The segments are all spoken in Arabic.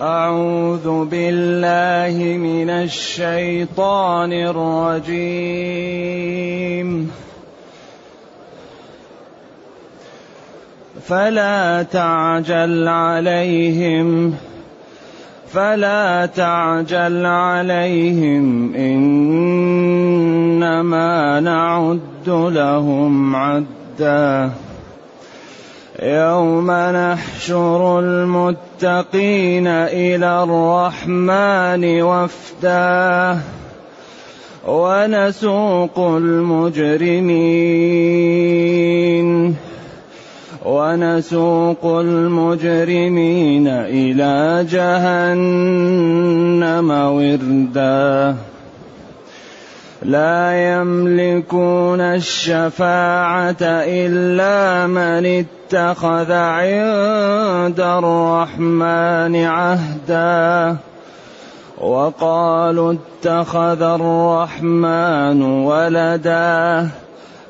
أعوذ بالله من الشيطان الرجيم. فلا تعجل عليهم فلا تعجل عليهم إنما نعد لهم عدا. يوم نحشر المتقين إلى الرحمن وفدا ونسوق المجرمين ونسوق المجرمين إلى جهنم وردا. لا يملكون الشفاعة إلا من اتخذ عند الرحمن عهدا. وقالوا اتخذ الرحمن ولدا.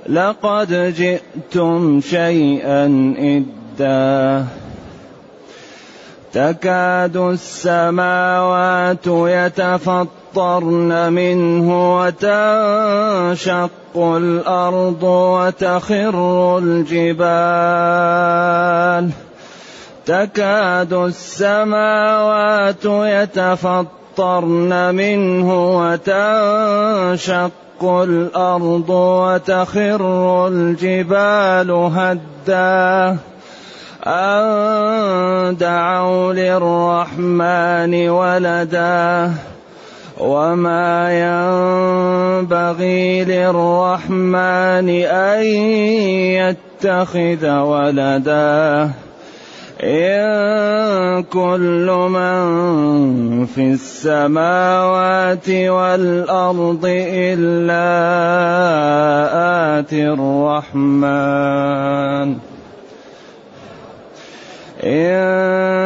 لقد جئتم شيئا إدا. تكاد السماوات يتفطرن منه وتنشق الأرض وتخر الجبال تكاد السماوات يتفطرن منه وتنشق الأرض وتخر الجبال هدا. أن دعوا للرحمن ولدا. وما ينبغي للرحمن ان يتخذ ولدا ان كل من في السماوات والارض الا اتي الرحمن إن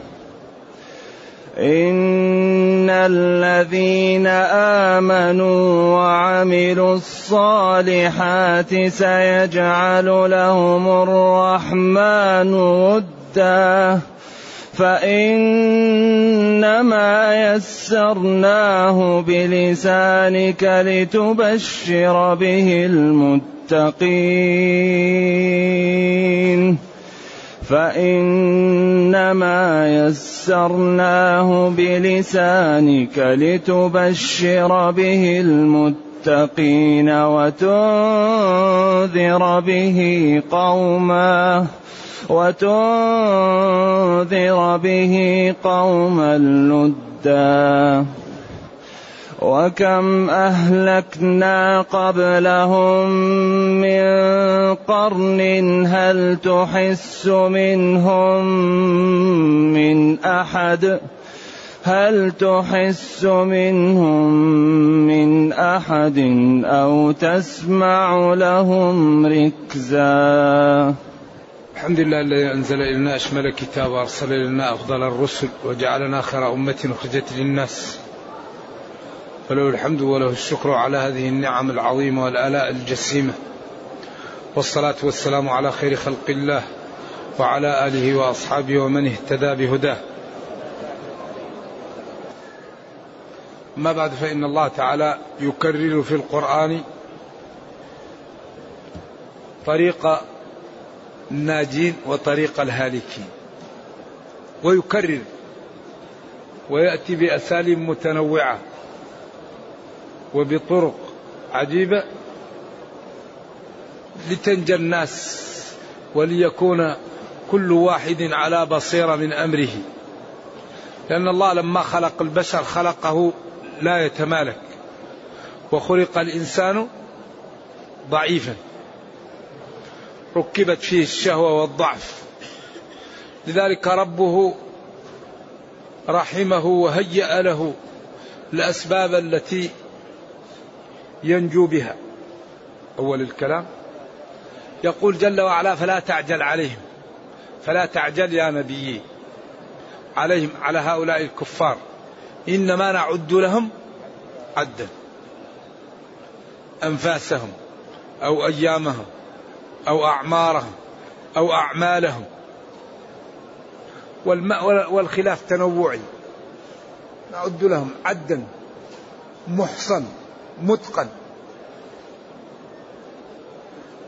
ان الذين امنوا وعملوا الصالحات سيجعل لهم الرحمن ودا فانما يسرناه بلسانك لتبشر به المتقين فإنما يسرناه بلسانك لتبشر به المتقين وتنذر به قوما وتنذر به قوما لُدًّا. وكم أهلكنا قبلهم من قرن هل تحس منهم من أحد؟ هل تحس منهم من أحد أو تسمع لهم ركزا؟ الحمد لله الذي أنزل إلينا أشمل كتاب وأرسل إلينا أفضل الرسل وجعلنا خير أمة أخرجت للناس. فله الحمد وله الشكر على هذه النعم العظيمة والآلاء الجسيمة. والصلاة والسلام على خير خلق الله وعلى آله وأصحابه ومن اهتدى بهداه. ما بعد فإن الله تعالى يكرر في القرآن طريق الناجين وطريق الهالكين. ويكرر ويأتي بأساليب متنوعة. وبطرق عجيبة لتنجى الناس وليكون كل واحد على بصيرة من أمره. لأن الله لما خلق البشر خلقه لا يتمالك وخلق الإنسان ضعيفا. ركبت فيه الشهوة والضعف. لذلك ربه رحمه وهيأ له الأسباب التي ينجو بها. أول الكلام. يقول جل وعلا فلا تعجل عليهم. فلا تعجل يا نبيي عليهم على هؤلاء الكفار. إنما نعد لهم عدا. أنفاسهم أو أيامهم أو أعمارهم أو أعمالهم. والخلاف تنوعي. نعد لهم عدا. محصن. متقن.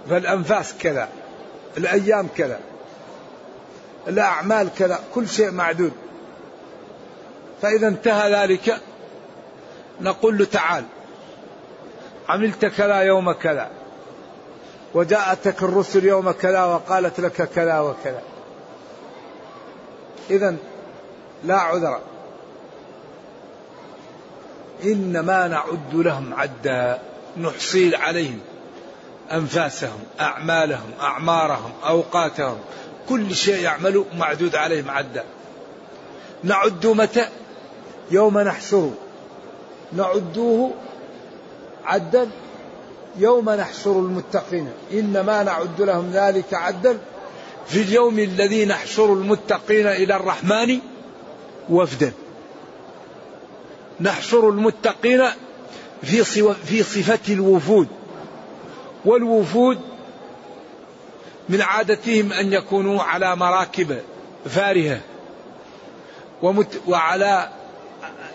فالأنفاس كذا الأيام كذا الأعمال كذا كل شيء معدود. فإذا انتهى ذلك نقول له تعال عملت كذا يوم كذا وجاءتك الرسل يوم كذا وقالت لك كذا وكذا. إذا لا عذر. إنما نعد لهم عدا نحصي عليهم أنفاسهم أعمالهم أعمارهم أوقاتهم. كل شيء يعملوا معدود عليهم عدا. نعد متى؟ يوم نحشره. نعدوه عدا يوم نحشر المتقين. إنما نعد لهم ذلك عدا في اليوم الذي نحشر المتقين إلى الرحمن وفدا. نحشر المتقين في في صفة الوفود. والوفود من عادتهم أن يكونوا على مراكب فارهة وعلى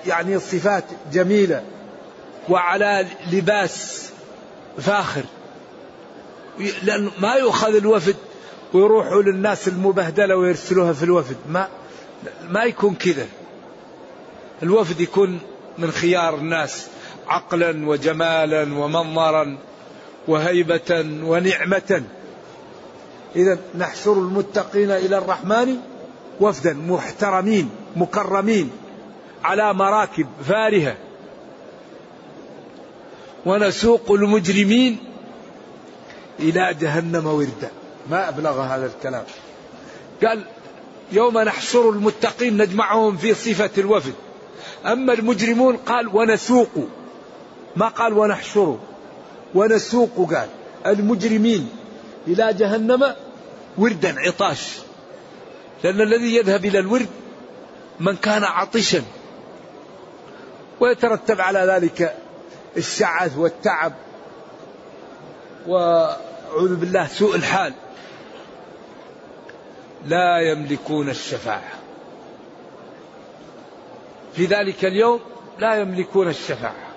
يعني صفات جميلة وعلى لباس فاخر. لأن ما يؤخذ الوفد ويروحوا للناس المبهدلة ويرسلوها في الوفد. ما ما يكون كذا. الوفد يكون من خيار الناس عقلا وجمالا ومنظرا وهيبة ونعمة. إذا نحشر المتقين إلى الرحمن وفدا محترمين مكرمين على مراكب فارهة. ونسوق المجرمين إلى جهنم وردا. ما أبلغ هذا الكلام. قال يوم نحشر المتقين نجمعهم في صفة الوفد. أما المجرمون قال ونسوق. ما قال ونحشر؟ ونسوق قال. المجرمين إلى جهنم وردا عطاش لأن الذي يذهب إلى الورد من كان عطشا. ويترتب على ذلك الشعث والتعب وأعوذ بالله سوء الحال. لا يملكون الشفاعة. في ذلك اليوم لا يملكون الشفاعة.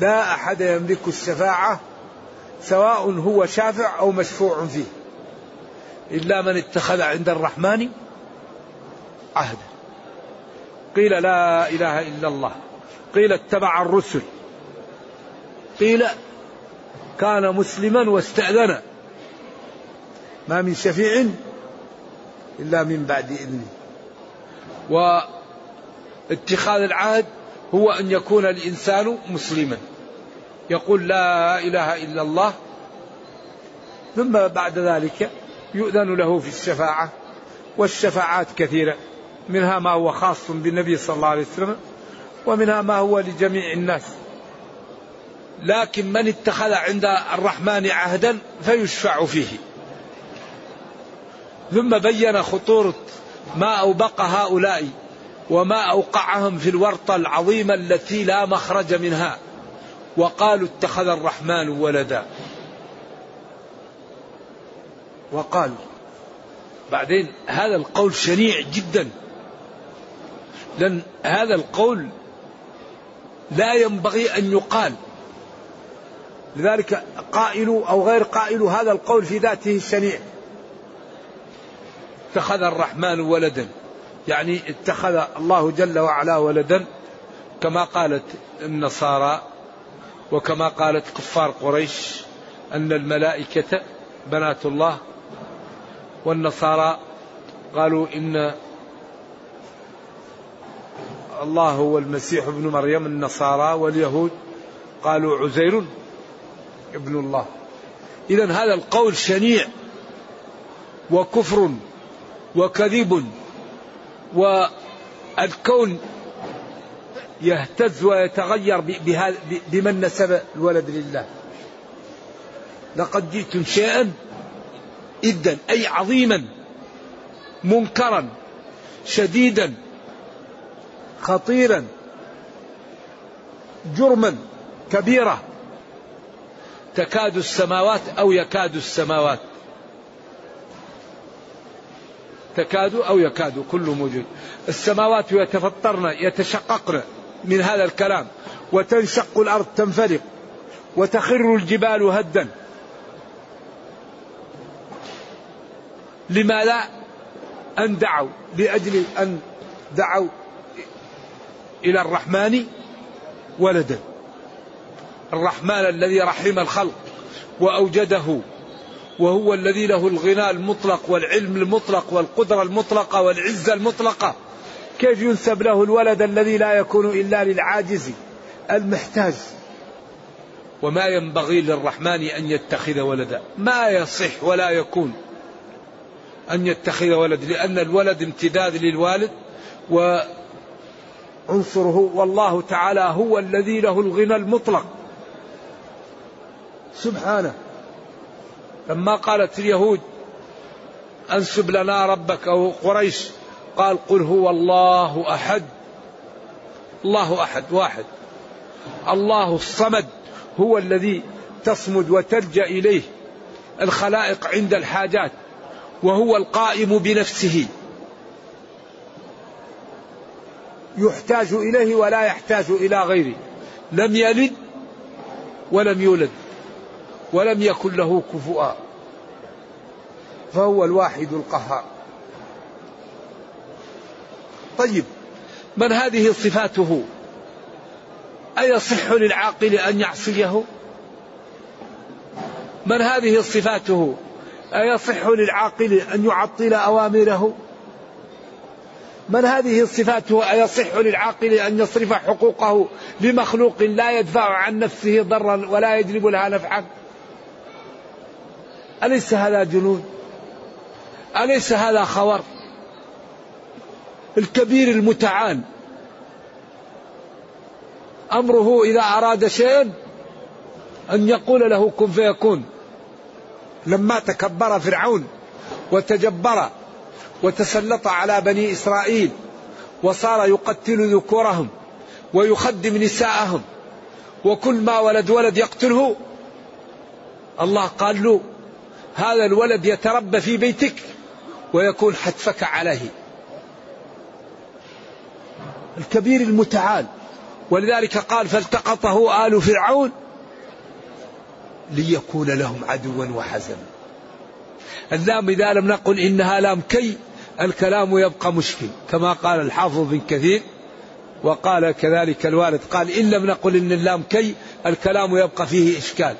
لا أحد يملك الشفاعة سواء هو شافع أو مشفوع فيه. إلا من اتخذ عند الرحمن عهدا. قيل لا إله إلا الله. قيل اتبع الرسل. قيل كان مسلما واستأذن. ما من شفيع إلا من بعد إذنه. واتخاذ العهد هو أن يكون الإنسان مسلما. يقول لا إله إلا الله ثم بعد ذلك يؤذن له في الشفاعة والشفاعات كثيرة منها ما هو خاص بالنبي صلى الله عليه وسلم ومنها ما هو لجميع الناس. لكن من اتخذ عند الرحمن عهدا فيشفع فيه. ثم بين خطورة ما أوبق هؤلاء وما أوقعهم في الورطة العظيمة التي لا مخرج منها. وقالوا اتخذ الرحمن ولدا. وقال بعدين هذا القول شنيع جدا. لأن هذا القول لا ينبغي أن يقال. لذلك قائل أو غير قائل هذا القول في ذاته الشنيع. اتخذ الرحمن ولدا. يعني اتخذ الله جل وعلا ولدا كما قالت النصارى وكما قالت كفار قريش أن الملائكة بنات الله والنصارى قالوا إن الله هو المسيح ابن مريم النصارى واليهود قالوا عزير ابن الله. إذا هذا القول شنيع وكفر وكذب والكون يهتز ويتغير بمن نسب الولد لله. لقد جئتم شيئا إدا أي عظيما منكرا شديدا خطيرا جرما كبيرة تكاد السماوات أو يكاد السماوات. تكاد أو يكاد كله موجود. السماوات يتفطرن يتشققن من هذا الكلام وتنشق الأرض تنفلق وتخر الجبال هدا. لما لا أن دعوا لأجل أن دعوا إلى الرحمن ولدا. الرحمن الذي رحم الخلق وأوجده. وهو الذي له الغنى المطلق والعلم المطلق والقدرة المطلقة والعزة المطلقة. كيف ينسب له الولد الذي لا يكون إلا للعاجز المحتاج؟ وما ينبغي للرحمن أن يتخذ ولدا. ما يصح ولا يكون أن يتخذ ولد لأن الولد امتداد للوالد وعنصره والله تعالى هو الذي له الغنى المطلق. سبحانه. لما قالت اليهود أنسب لنا ربك أو قريش؟ قال قل هو الله أحد. الله أحد واحد. الله الصمد هو الذي تصمد وتلجأ إليه الخلائق عند الحاجات وهو القائم بنفسه. يحتاج إليه ولا يحتاج إلى غيره. لم يلد ولم يولد. ولم يكن له كفؤا. فهو الواحد القهار. طيب من هذه صفاته؟ أيصح للعاقل أن يعصيه؟ من هذه صفاته؟ أيصح للعاقل أن يعطل أوامره؟ من هذه صفاته؟ أيصح للعاقل أن يصرف حقوقه لمخلوق لا يدفع عن نفسه ضرا ولا يجلب لها نفعا؟ أليس هذا جنون؟ أليس هذا خور؟ الكبير المتعال. أمره إذا أراد شيئا أن يقول له كن فيكون. لما تكبر فرعون وتجبر وتسلط على بني إسرائيل وصار يقتل ذكورهم ويخدم نساءهم وكل ما ولد ولد يقتله الله قال له هذا الولد يتربى في بيتك ويكون حتفك عليه. الكبير المتعال. ولذلك قال فالتقطه آل فرعون ليكون لهم عدوا وحزنا اللام إذا لم نقل إنها لام كي الكلام يبقى مشكل. كما قال الحافظ بن كثير وقال كذلك الوالد قال إن لم نقل إن اللام كي الكلام يبقى فيه إشكال.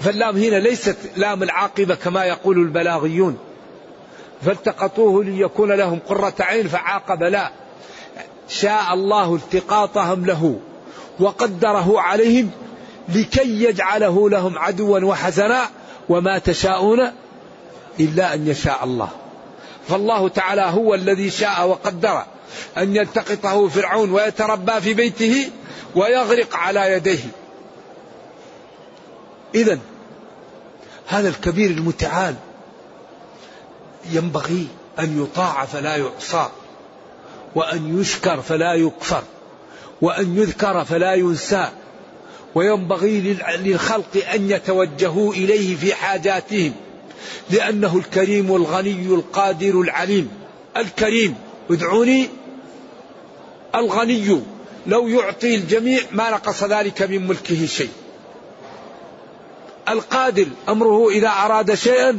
فاللام هنا ليست لام العاقبة كما يقول البلاغيون. فالتقطوه ليكون لهم قرة عين فعاقب لا. شاء الله التقاطهم له وقدره عليهم لكي يجعله لهم عدوا وحزنا وما تشاءون إلا أن يشاء الله. فالله تعالى هو الذي شاء وقدر أن يلتقطه فرعون ويتربى في بيته ويغرق على يديه. إذا هذا الكبير المتعال ينبغي أن يطاع فلا يعصى وأن يشكر فلا يكفر وأن يذكر فلا ينسى وينبغي للخلق أن يتوجهوا إليه في حاجاتهم لأنه الكريم الغني القادر العليم. الكريم ادعوني الغني لو يعطي الجميع ما نقص ذلك من ملكه شيء. القادر أمره إذا أراد شيئا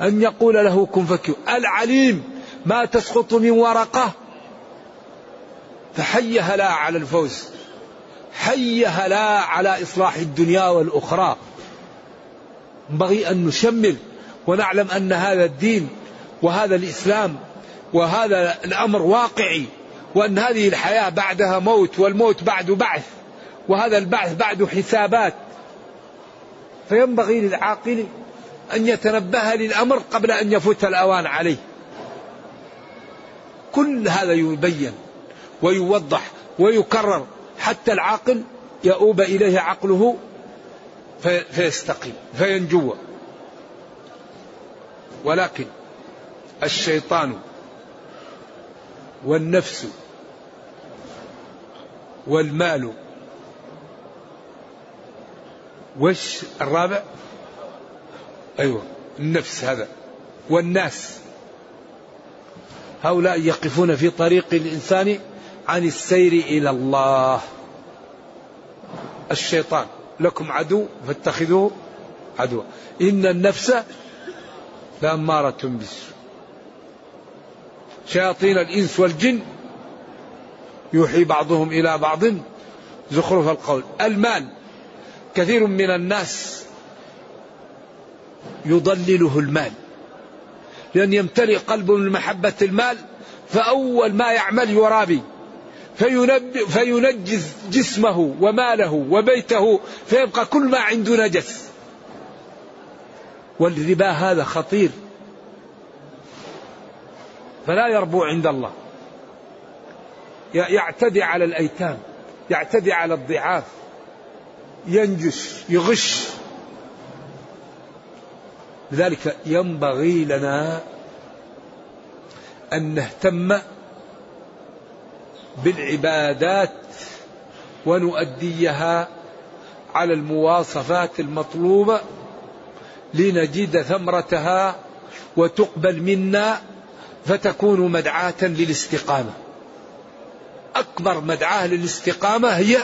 أن يقول له كن فكيو العليم ما تسقط من ورقة فحيها لا على الفوز حيها لا على إصلاح الدنيا والأخرى. ينبغي أن نشمل ونعلم أن هذا الدين وهذا الإسلام وهذا الأمر واقعي وأن هذه الحياة بعدها موت والموت بعد بعث وهذا البعث بعد حسابات فينبغي للعاقل أن يتنبه للأمر قبل أن يفوت الأوان عليه. كل هذا يبين ويوضح ويكرر حتى العاقل يؤوب إليه عقله فيستقيم فينجو. ولكن الشيطان والنفس والمال وش الرابع؟ أيوة النفس هذا والناس. هؤلاء يقفون في طريق الإنسان عن السير إلى الله. الشيطان لكم عدو فاتخذوه عدوا. إن النفس لأمارة بالسوء. شياطين الإنس والجن يوحي بعضهم إلى بعض زخرف القول. المال كثير من الناس يضلله المال. لأن يمتلئ قلبه من محبة المال فأول ما يعمل يرابي فينجز جسمه وماله وبيته فيبقى كل ما عنده نجس. والربا هذا خطير. فلا يربو عند الله. يعتدي على الأيتام يعتدي على الضعاف. ينجش يغش. لذلك ينبغي لنا أن نهتم بالعبادات ونؤديها على المواصفات المطلوبة لنجد ثمرتها وتقبل منا فتكون مدعاة للاستقامة. أكبر مدعاة للاستقامة هي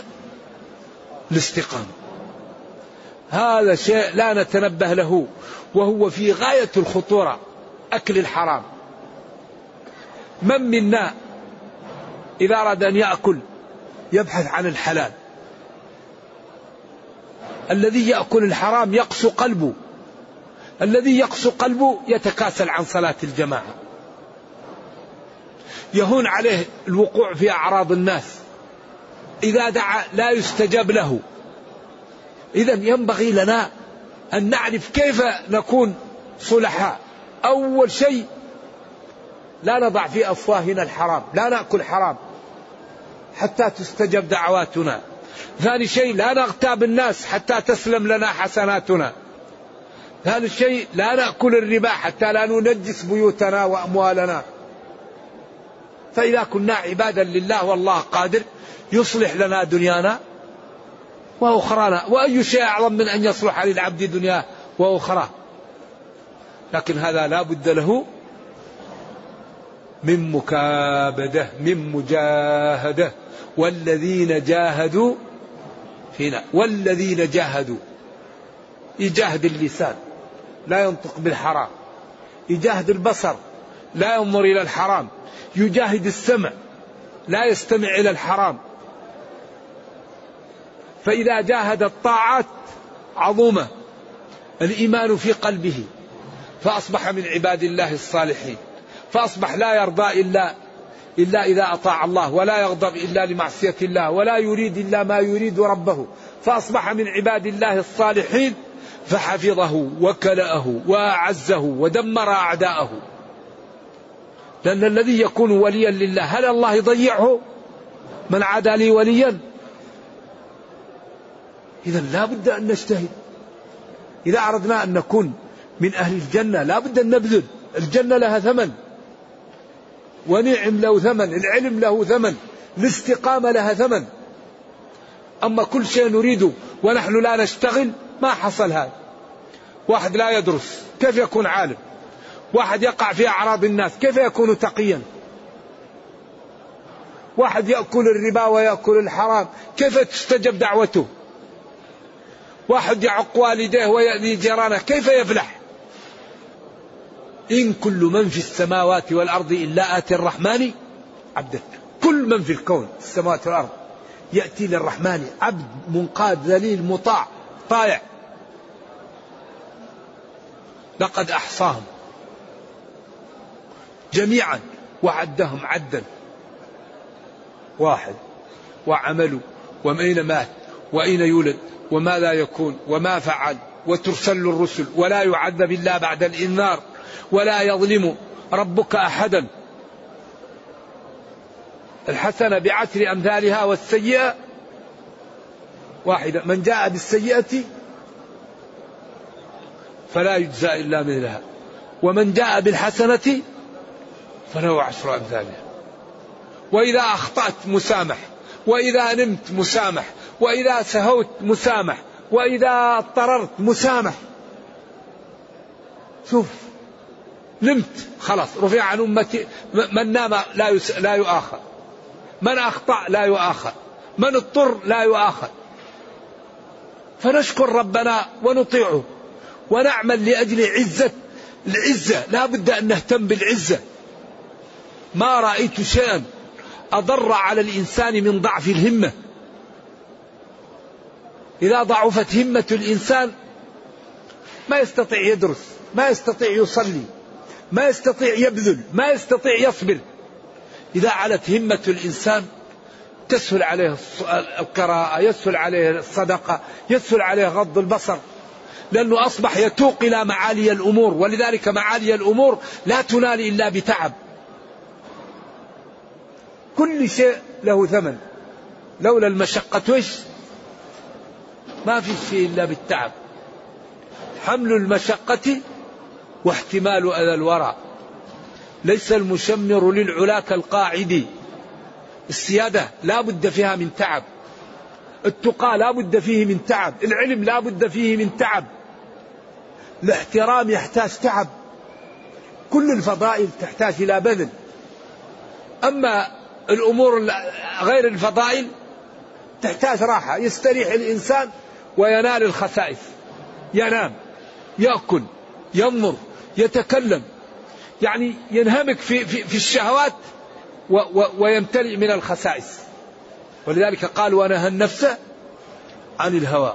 الاستقامة. هذا شيء لا نتنبه له وهو في غاية الخطورة أكل الحرام. من منا إذا أراد أن يأكل يبحث عن الحلال. الذي يأكل الحرام يقسو قلبه. الذي يقسو قلبه يتكاسل عن صلاة الجماعة. يهون عليه الوقوع في أعراض الناس. إذا دعا لا يستجاب له. إذا ينبغي لنا أن نعرف كيف نكون صلحاء. أول شيء لا نضع في أفواهنا الحرام لا نأكل حرام حتى تستجب دعواتنا. ثاني شيء لا نغتاب الناس حتى تسلم لنا حسناتنا. ثالث شيء لا نأكل الربا حتى لا ننجس بيوتنا وأموالنا. فإذا كنا عبادا لله والله قادر يصلح لنا دنيانا وأخرانا. وأي شيء أعظم من أن يصلح للعبد دنياه وأخراه. لكن هذا لا بد له من مكابدة من مجاهدة. والذين جاهدوا فينا والذين جاهدوا. يجاهد اللسان لا ينطق بالحرام. يجاهد البصر لا ينظر إلى الحرام. يجاهد السمع لا يستمع إلى الحرام. فإذا جاهد الطاعات عظومة الإيمان في قلبه فأصبح من عباد الله الصالحين. فأصبح لا يرضى إلا إلا إذا أطاع الله ولا يغضب إلا لمعصية الله ولا يريد إلا ما يريد ربه. فأصبح من عباد الله الصالحين فحفظه وكلأه وأعزه ودمر أعداءه. لأن الذي يكون وليا لله هل الله يضيعه؟ من عادى لي وليا. إذا لا بد أن نجتهد. إذا أردنا أن نكون من أهل الجنة لا بد أن نبذل. الجنة لها ثمن. ونعم له ثمن العلم له ثمن الاستقامة لها ثمن. أما كل شيء نريده ونحن لا نشتغل ما حصل هذا. واحد لا يدرس كيف يكون عالم؟ واحد يقع في أعراض الناس كيف يكون تقيا؟ واحد يأكل الربا ويأكل الحرام كيف تستجب دعوته؟ واحد يعق والديه ويأذي جيرانه كيف يفلح؟ إن كل من في السماوات والأرض إلا آتي الرحمن عبدا كل من في الكون السماوات والأرض يأتي للرحمن عبد منقاد ذليل مطاع طائع. لقد أحصاهم. جميعا وعدهم عدا. واحد وعملوا وأين مات وأين يولد وما لا يكون وما فعل وترسل الرسل ولا يعذب إلا بعد الإنذار ولا يظلم ربك أحدا. الحسنة بعشر أمثالها والسيئة. واحدة من جاء بالسيئة فلا يجزى إلا مثلها ومن جاء بالحسنة فله عشر أمثالها وإذا أخطأت مسامح وإذا نمت مسامح وإذا سهوت مسامح وإذا اضطررت مسامح. شوف نمت خلاص رفع عن أمتي من نام لا يس... لا يؤاخذ من أخطأ لا يؤاخذ من اضطر لا يؤاخذ فنشكر ربنا ونطيعه ونعمل لأجل عزة العزة. لا بد أن نهتم بالعزة. ما رأيت شيئا أضر على الإنسان من ضعف الهمة. إذا ضعفت همة الإنسان ما يستطيع يدرس ما يستطيع يصلي ما يستطيع يبذل ما يستطيع يصبر. إذا علت همة الإنسان تسهل عليه القراءة يسهل عليه الصدقة يسهل عليه غض البصر. لأنه أصبح يتوق إلى معالي الأمور ولذلك معالي الأمور لا تنال إلا بتعب. كل شيء له ثمن. لولا المشقة وش؟ ما في شيء إلا بالتعب. حمل المشقة واحتمال أذى الورى ليس المشمر للعلا كالقاعد السيادة لا بد فيها من تعب. التقى لا بد فيه من تعب. العلم لا بد فيه من تعب. الاحترام يحتاج تعب. كل الفضائل تحتاج إلى بذل. أما الأمور غير الفضائل تحتاج راحة. يستريح الإنسان وينال الخسائس ينام يأكل ينظر يتكلم. يعني ينهمك في, في, في الشهوات و و ويمتلئ من الخسائس. ولذلك قال ونهى النفس عن الهوى.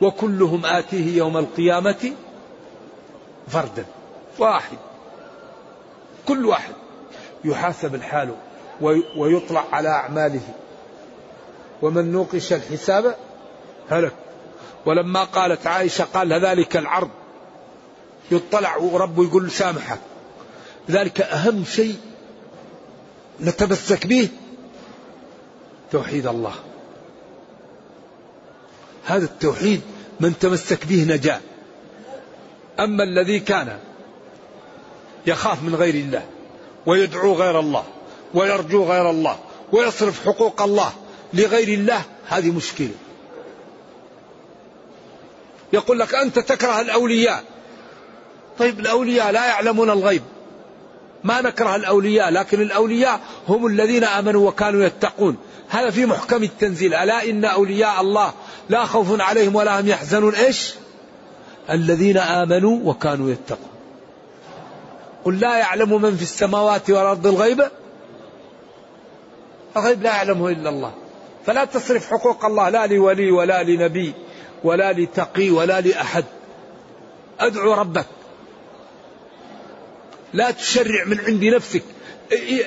وكلهم آتيه يوم القيامة فردا. واحد. كل واحد. يحاسب الحال ويطلع على أعماله. ومن نوقش الحساب هلك. ولما قالت عائشة قال ذلك العرض. يطلع وربه يقول سامحك ذلك أهم شيء نتمسك به توحيد الله. هذا التوحيد من تمسك به نجا أما الذي كان يخاف من غير الله ويدعو غير الله ويرجو غير الله ويصرف حقوق الله لغير الله هذه مشكلة. يقول لك أنت تكره الأولياء. طيب الأولياء لا يعلمون الغيب. ما نكره الأولياء لكن الأولياء هم الذين آمنوا وكانوا يتقون. هذا في محكم التنزيل. ألا إن أولياء الله لا خوف عليهم ولا هم يحزنون؟ إيش؟ الذين آمنوا وكانوا يتقون. قل لا يعلم من في السماوات والأرض الغيب الغيب لا يعلمه إلا الله. فلا تصرف حقوق الله لا لولي ولا لنبي ولا لتقي ولا لأحد. أدعو ربك. لا تشرع من عند نفسك.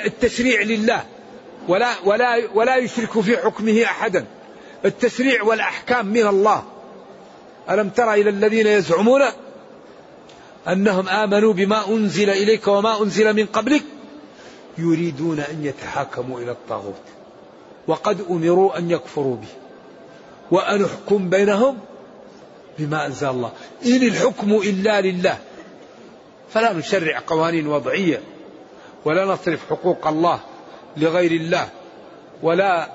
التشريع لله. ولا ولا ولا يشرك في حكمه أحدا. التشريع والأحكام من الله. ألم تر إلى الذين يزعمون أنهم آمنوا بما أنزل إليك وما أنزل من قبلك؟ يريدون أن يتحاكموا إلى الطاغوت وقد أمروا أن يكفروا به وان احكم بينهم بما أنزل الله. إن الحكم إلا لله فلا نشرع قوانين وضعية ولا نصرف حقوق الله لغير الله ولا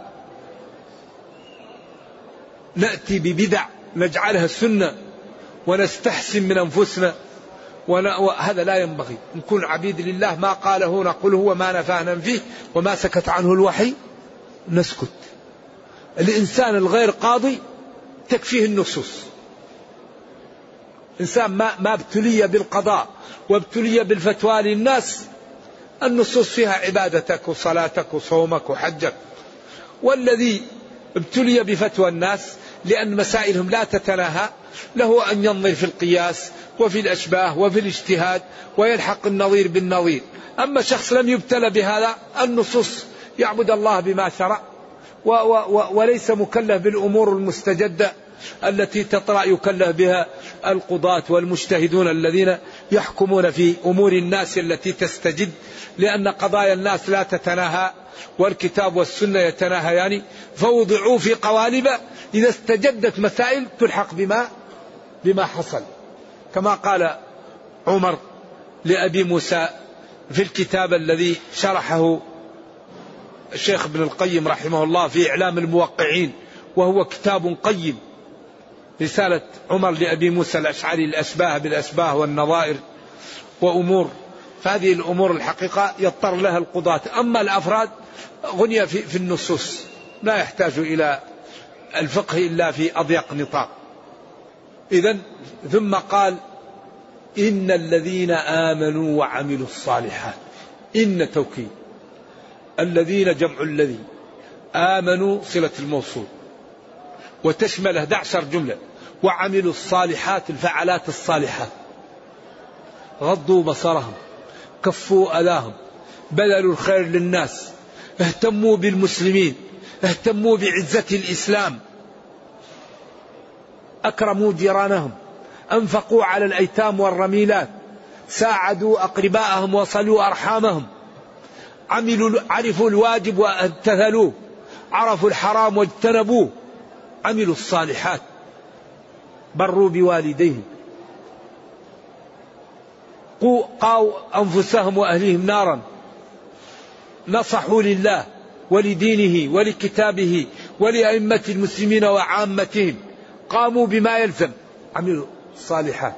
نأتي ببدع نجعلها سنه ونستحسن من أنفسنا. وهذا لا ينبغي. نكون عبيد لله ما قاله نقول هو ما نفعنا فيه وما سكت عنه الوحي نسكت. الإنسان الغير قاضي تكفيه النصوص. إنسان ما, ما ابتلي بالقضاء وابتلي بالفتوى للناس النصوص فيها عبادتك وصلاتك وصومك وحجك. والذي ابتلي بفتوى الناس لأن مسائلهم لا تتناهى له أن ينظر في القياس وفي الأشباه وفي الاجتهاد ويلحق النظير بالنظير. أما شخص لم يبتلى بهذا النصوص يعبد الله بما شرع وليس مكلف بالأمور المستجدة التي تطرأ يكلف بها القضاة والمجتهدون الذين يحكمون في أمور الناس التي تستجد لأن قضايا الناس لا تتناهى والكتاب والسنة يتناهيان. فوضعوا في قوالب إذا استجدت مسائل تلحق بما بما حصل. كما قال عمر لأبي موسى في الكتاب الذي شرحه الشيخ ابن القيم رحمه الله في إعلام الموقعين وهو كتاب قيم. رسالة عمر لأبي موسى الأشعري الأشباه بالأشباه والنظائر وأمور. فهذه الأمور الحقيقة يضطر لها القضاة. أما الأفراد غني في, في النصوص. لا يحتاج إلى الفقه إلا في أضيق نطاق. إذا ثم قال إن الذين آمنوا وعملوا الصالحات إن توكيد. الذين جمع الذي آمنوا صلة الموصول وتشمل 11 جملة وعملوا الصالحات الفعلات الصالحات. غضوا بصرهم كفوا أذاهم بذلوا الخير للناس اهتموا بالمسلمين اهتموا بعزة الإسلام. أكرموا جيرانهم أنفقوا على الأيتام والرميلات ساعدوا أقرباءهم وصلوا أرحامهم عملوا عرفوا الواجب وامتثلوه عرفوا الحرام واجتنبوه عملوا الصالحات بروا بوالديهم. قوا أنفسهم وأهليهم نارا. نصحوا لله ولدينه ولكتابه ولأئمة المسلمين وعامتهم. قاموا بما يلزم. عملوا الصالحات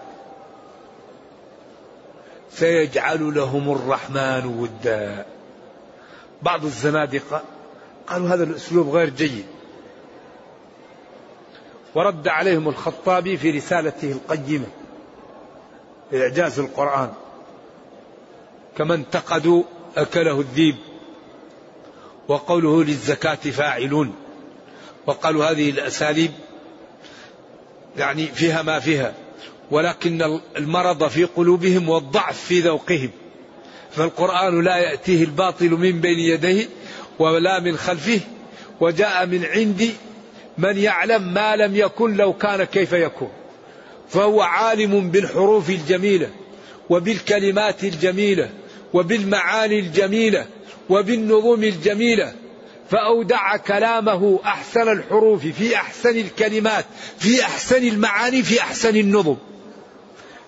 سيجعل لهم الرحمن ودا. بعض الزنادقة قالوا هذا الأسلوب غير جيد. ورد عليهم الخطابي في رسالته القيمة. إعجاز القرآن. كما انتقدوا أكله الذيب. وقوله للزكاة فاعلون. وقالوا هذه الأساليب يعني فيها ما فيها. ولكن المرض في قلوبهم والضعف في ذوقهم. فالقرآن لا يأتيه الباطل من بين يديه ولا من خلفه وجاء من عند من يعلم ما لم يكن لو كان كيف يكون. فهو عالم بالحروف الجميلة وبالكلمات الجميلة وبالمعاني الجميلة وبالنظم الجميلة فأودع كلامه أحسن الحروف في أحسن الكلمات في أحسن المعاني في أحسن النظم.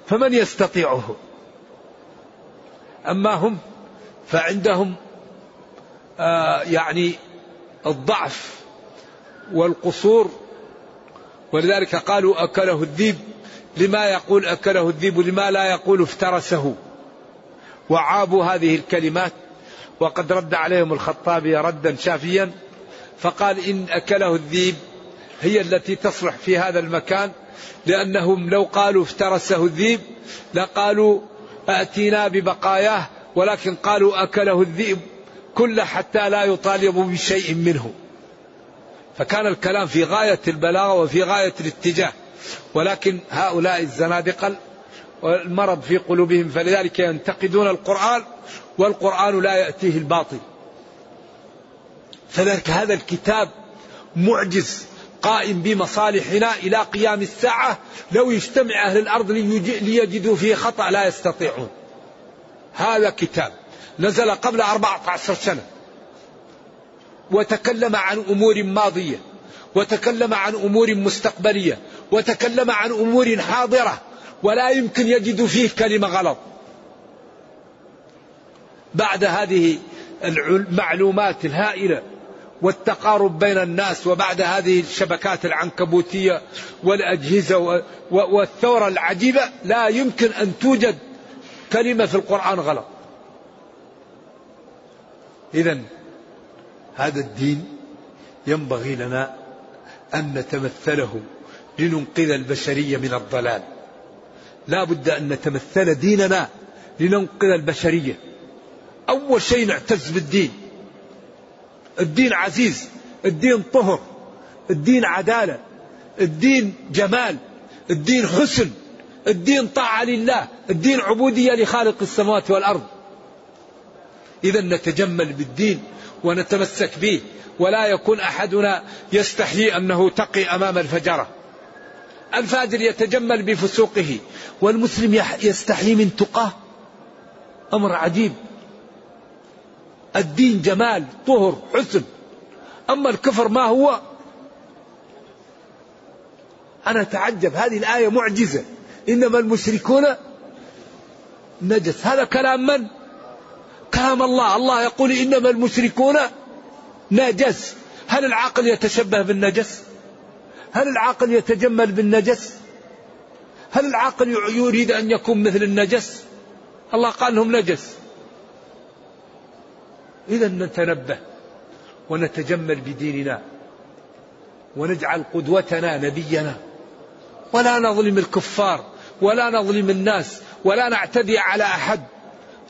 فمن يستطيعه؟ أما هم فعندهم آه يعني الضعف والقصور. ولذلك قالوا أكله الذيب لما يقول أكله الذيب لما لا يقول افترسه. وعابوا هذه الكلمات وقد رد عليهم الخطابي ردا شافيا فقال إن أكله الذيب هي التي تصلح في هذا المكان لأنهم لو قالوا افترسه الذيب لقالوا أتينا ببقاياه ولكن قالوا أكله الذئب كل حتى لا يطالب بشيء منه. فكان الكلام في غاية البلاغة وفي غاية الاتجاه ولكن هؤلاء الزنادقة المرض في قلوبهم فلذلك ينتقدون القرآن والقرآن لا يأتيه الباطل. فذلك هذا الكتاب معجز قائم بمصالحنا إلى قيام الساعة لو يجتمع أهل الأرض ليجدوا فيه خطأ لا يستطيعون. هذا كتاب نزل قبل أربعة عشر سنة. وتكلم عن أمور ماضية وتكلم عن أمور مستقبلية وتكلم عن أمور حاضرة. ولا يمكن يجد فيه كلمة غلط. بعد هذه المعلومات الهائلة والتقارب بين الناس وبعد هذه الشبكات العنكبوتية والأجهزة والثورة العجيبة لا يمكن أن توجد كلمة في القرآن غلط. إذا هذا الدين ينبغي لنا أن نتمثله لننقذ البشرية من الضلال. لا بد أن نتمثل ديننا لننقذ البشرية. أول شيء نعتز بالدين. الدين عزيز الدين طهر الدين عدالة الدين جمال الدين حسن الدين طاعة لله الدين عبودية لخالق السماوات والأرض. إذا نتجمل بالدين ونتمسك به ولا يكون أحدنا يستحيي أنه تقي أمام الفجرة. الفاجر يتجمل بفسوقه. والمسلم يستحي من تقاه. أمر عجيب. الدين جمال طهر حسن. أما الكفر ما هو؟ أنا أتعجب. هذه الآية معجزة. إنما المشركون نجس. هذا كلام من؟ كلام الله. الله يقول إنما المشركون نجس. هل العقل يتشبه بالنجس؟ هل العقل يتجمل بالنجس؟ هل العقل يريد أن يكون مثل النجس؟ الله قال لهم نجس. إذا نتنبه ونتجمل بديننا ونجعل قدوتنا نبينا. ولا نظلم الكفار ولا نظلم الناس ولا نعتدي على أحد.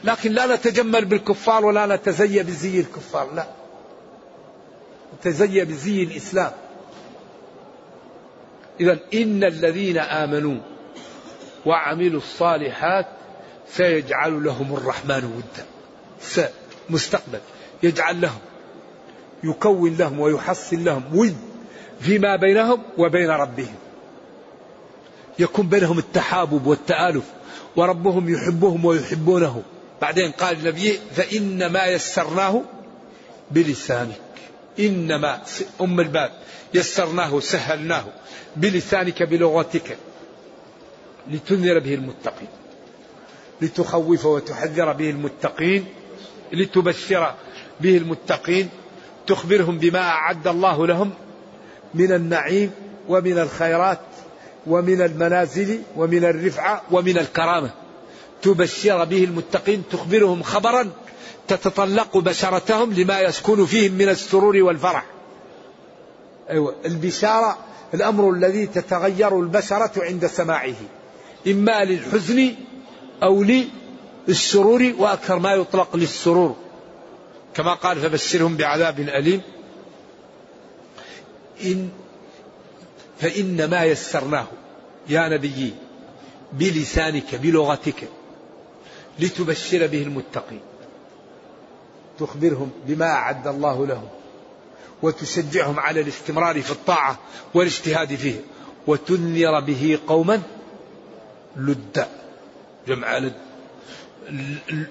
لكن لا نتجمل بالكفار ولا نتزي بزي الكفار لا. نتزي بزي الإسلام. إذا إن الذين آمنوا وعملوا الصالحات سيجعل لهم الرحمن ودا. مستقبل يجعل لهم يكون لهم ويحصل لهم ود فيما بينهم وبين ربهم. يكون بينهم التحابب والتآلف وربهم يحبهم ويحبونه. بعدين قال النبي فإنما يسرناه بلسانك. إنما أم الباب يسرناه سهلناه بلسانك بلغتك. لتنذر به المتقين لتخوف وتحذر به المتقين لتبشر به المتقين تخبرهم بما أعد الله لهم من النعيم ومن الخيرات ومن المنازل ومن الرفعة ومن الكرامة. تبشر به المتقين تخبرهم خبرا تتطلق بشرتهم لما يسكن فيهم من السرور والفرح. أيوة البشارة الأمر الذي تتغير البشرة عند سماعه. إما للحزن أو للسرور وأكثر ما يطلق للسرور. كما قال فبشرهم بعذاب أليم. إن فإنما يسرناه. يا نبي بلسانك بلغتك لتبشر به المتقين. تخبرهم بما أعد الله لهم وتشجعهم على الاستمرار في الطاعة والاجتهاد فيه وتنذر به قوما لد جمع لد.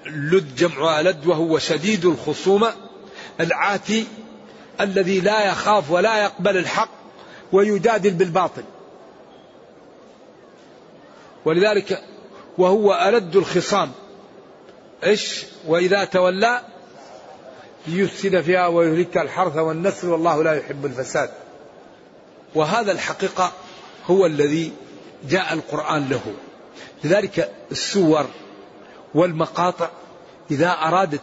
لد جمع لد وهو شديد الخصومة العاتي الذي لا يخاف ولا يقبل الحق ويجادل بالباطل. ولذلك وهو ألد الخصام. إيش؟ وإذا تولى ليفسد فيها ويهلك الحرث والنسل والله لا يحب الفساد. وهذا الحقيقة هو الذي جاء القرآن له. لذلك السور والمقاطع إذا أرادت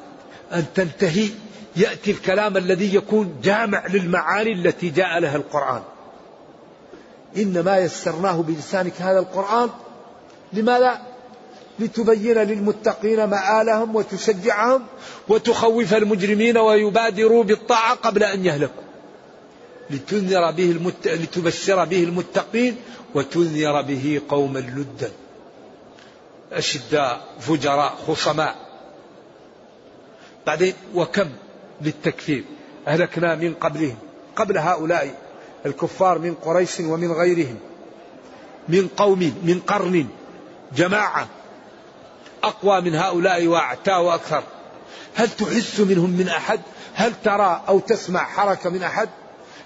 أن تنتهي يأتي الكلام الذي يكون جامع للمعاني التي جاء لها القرآن. إنما يسرناه بلسانك هذا القرآن لماذا؟ لتبين للمتقين مآلهم وتشجعهم وتخوف المجرمين ويبادروا بالطاعة قبل أن يهلكوا. لتنذر به المت... لتبشر به المتقين وتنذر به قوما لدا. أشداء فجراء خصماء. بعدين وكم بالتكفير أهلكنا من قبلهم قبل هؤلاء الكفار من قريش ومن غيرهم. من قوم من قرن جماعة. أقوى من هؤلاء وأعتى وأكثر هل تحس منهم من أحد؟ هل ترى أو تسمع حركة من أحد؟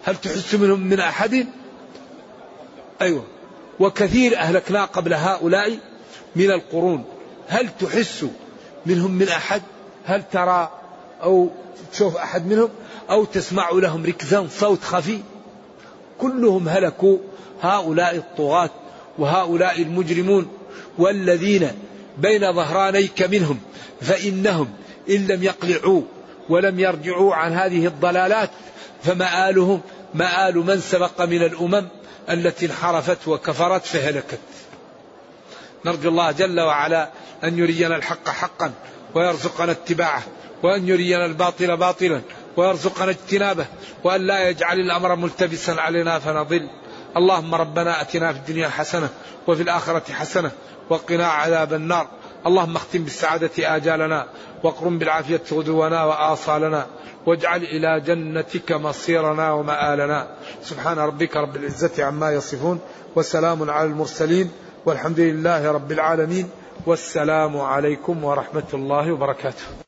هل تحس منهم من أحد؟ أيوة. وكثير أهلكنا قبل هؤلاء من القرون. هل تحس منهم من أحد؟ هل ترى أو تشوف أحد منهم؟ أو تسمع لهم ركزا صوت خفي؟ كلهم هلكوا. هؤلاء الطغاة وهؤلاء المجرمون والذين بين ظهرانيك منهم فإنهم إن لم يقلعوا ولم يرجعوا عن هذه الضلالات فمآلهم مآل من سبق من الأمم التي انحرفت وكفرت فهلكت. نرجو الله جل وعلا أن يرينا الحق حقا ويرزقنا اتباعه وأن يرينا الباطل باطلا ويرزقنا اجتنابه وأن لا يجعل الأمر ملتبسا علينا فنضل. اللهم ربنا أتنا في الدنيا حسنة وفي الآخرة حسنة وقنا عذاب النار. اللهم اختم بالسعادة آجالنا واقرم بالعافية غدونا وآصالنا واجعل إلى جنتك مصيرنا ومآلنا. سبحان ربك رب العزة عما يصفون وسلام على المرسلين. والحمد لله رب العالمين والسلام عليكم ورحمة الله وبركاته.